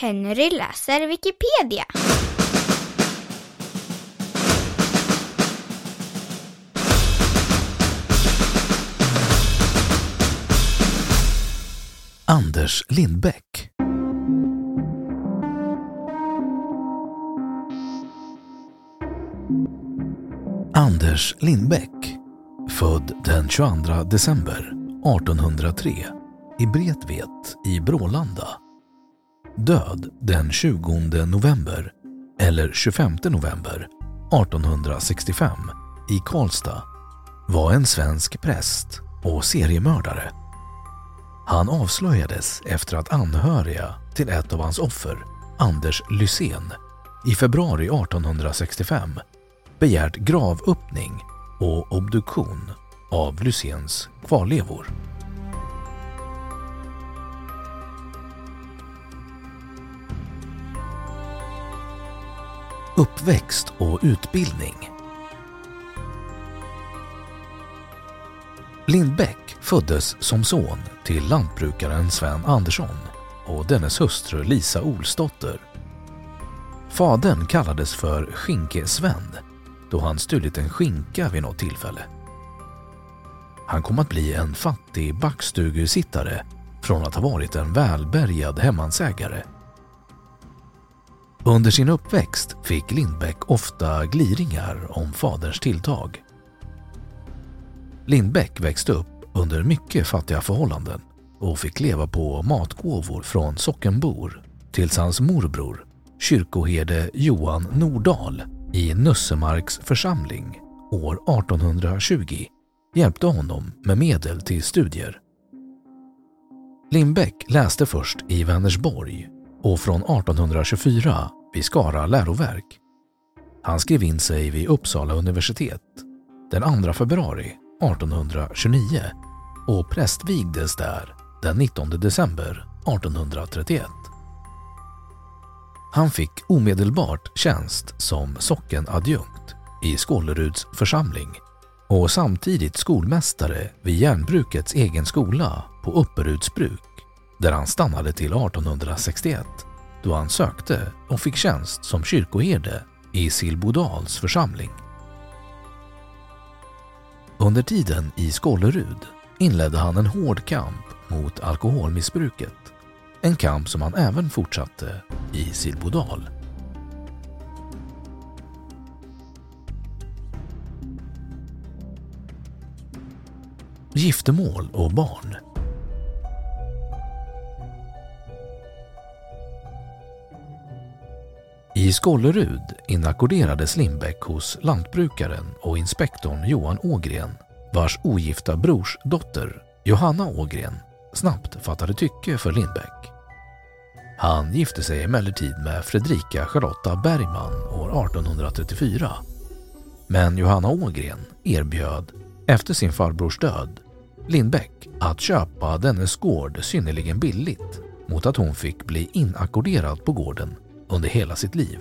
Henry läser Wikipedia. Anders Lindbäck Anders Lindbäck, född den 22 december 1803 i Bretvet i Brålanda. Död den 20 november eller 25 november 1865 i Karlstad var en svensk präst och seriemördare. Han avslöjades efter att anhöriga till ett av hans offer, Anders Lysén, i februari 1865 begärt gravöppning och obduktion av Lyséns kvarlevor. Uppväxt och utbildning Lindbäck föddes som son till lantbrukaren Sven Andersson och dennes hustru Lisa Olsdotter. Fadern kallades för Skinke-Sven då han stulit en skinka vid något tillfälle. Han kom att bli en fattig backstugesittare från att ha varit en välbärgad hemmansägare. Under sin uppväxt fick Lindbäck ofta gliringar om faderns tilltag. Lindbäck växte upp under mycket fattiga förhållanden och fick leva på matgåvor från sockenbor tills hans morbror, kyrkoherde Johan Nordahl i Nussemarks församling år 1820 hjälpte honom med medel till studier. Lindbäck läste först i Vänersborg och från 1824 vid Skara läroverk. Han skrev in sig vid Uppsala universitet den 2 februari 1829 och prästvigdes där den 19 december 1831. Han fick omedelbart tjänst som sockenadjunkt i Skåleruds församling och samtidigt skolmästare vid järnbrukets egen skola på Upperuds bruk där han stannade till 1861 då han sökte och fick tjänst som kyrkoherde i Silbodals församling. Under tiden i Skålerud inledde han en hård kamp mot alkoholmissbruket. En kamp som han även fortsatte i Silbodal. Giftermål och barn I Skållerud inackorderades Lindbäck hos lantbrukaren och inspektorn Johan Ågren vars ogifta brors dotter Johanna Ågren snabbt fattade tycke för Lindbäck. Han gifte sig emellertid med Fredrika Charlotta Bergman år 1834. Men Johanna Ågren erbjöd, efter sin farbrors död, Lindbäck att köpa dennes gård synnerligen billigt mot att hon fick bli inackorderad på gården under hela sitt liv.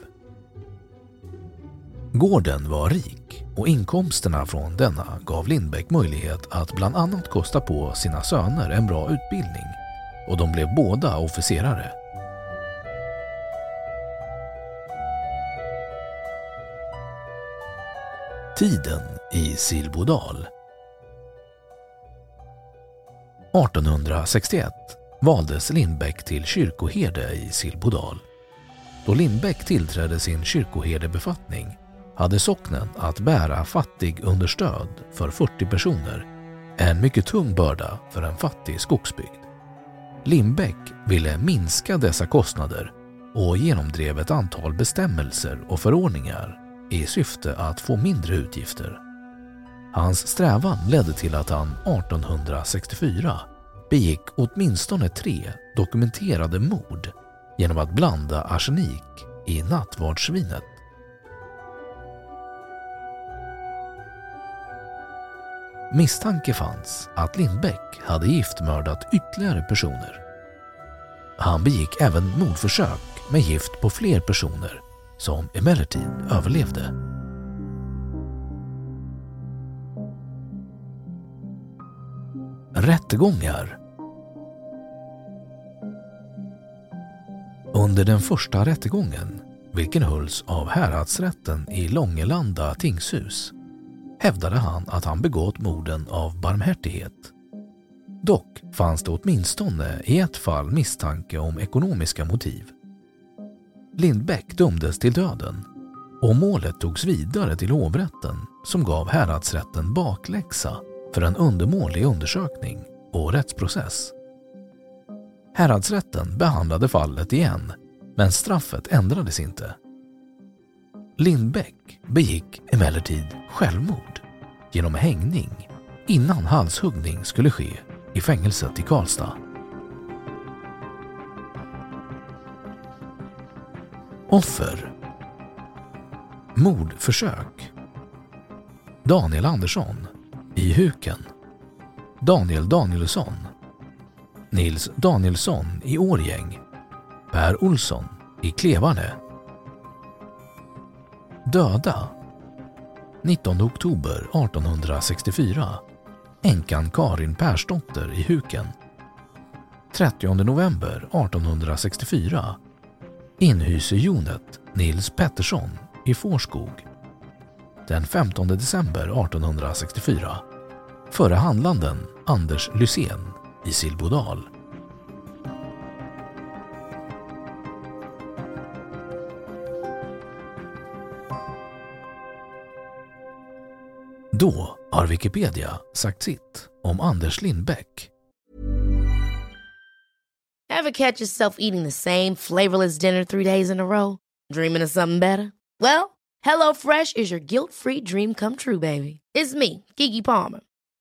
Gården var rik och inkomsterna från denna gav Lindbäck möjlighet att bland annat kosta på sina söner en bra utbildning och de blev båda officerare. Tiden i Silbodal 1861 valdes Lindbäck till kyrkoherde i Silbodal. Då Lindbäck tillträdde sin kyrkoherdebefattning hade socknen att bära fattig understöd för 40 personer, en mycket tung börda för en fattig skogsbygd. Lindbäck ville minska dessa kostnader och genomdrev ett antal bestämmelser och förordningar i syfte att få mindre utgifter. Hans strävan ledde till att han 1864 begick åtminstone tre dokumenterade mord genom att blanda arsenik i nattvardsvinet. Misstanke fanns att Lindbäck hade giftmördat ytterligare personer. Han begick även mordförsök med gift på fler personer som emellertid överlevde. Rättegångar Under den första rättegången, vilken hölls av häradsrätten i Långelanda tingshus, hävdade han att han begått morden av barmhärtighet. Dock fanns det åtminstone i ett fall misstanke om ekonomiska motiv. Lindbäck dömdes till döden och målet togs vidare till hovrätten som gav häradsrätten bakläxa för en undermålig undersökning och rättsprocess. Häradsrätten behandlade fallet igen men straffet ändrades inte. Lindbäck begick emellertid självmord genom hängning innan halshuggning skulle ske i fängelset i Karlstad. Offer Mordförsök Daniel Andersson i Huken Daniel Danielsson Nils Danielsson i Årgäng Per Olsson i Klevarne. Döda 19 oktober 1864 änkan Karin Persdotter i Huken. 30 november 1864 inhysejonet Nils Pettersson i Fårskog. Den 15 december 1864 före handlanden Anders Lysén i Silbodal. Då har Wikipedia sagt sitt om Anders Lindbäck. Ever catch yourself eating the same flavorless dinner three days in a row? Dreaming of something better? Well, HelloFresh is your guilt-free dream come true, baby. It's me, Gigi Palmer.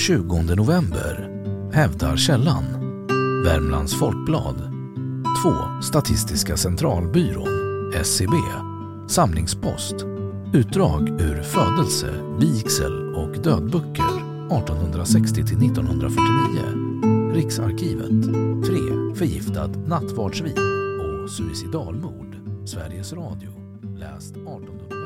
20 november, hävdar källan. Värmlands Folkblad. 2. Statistiska centralbyrån, SCB. Samlingspost. Utdrag ur födelse, vigsel och dödböcker 1860-1949 Riksarkivet. 3. Förgiftad nattvardsvin och suicidalmord. Sveriges Radio. Läst 1800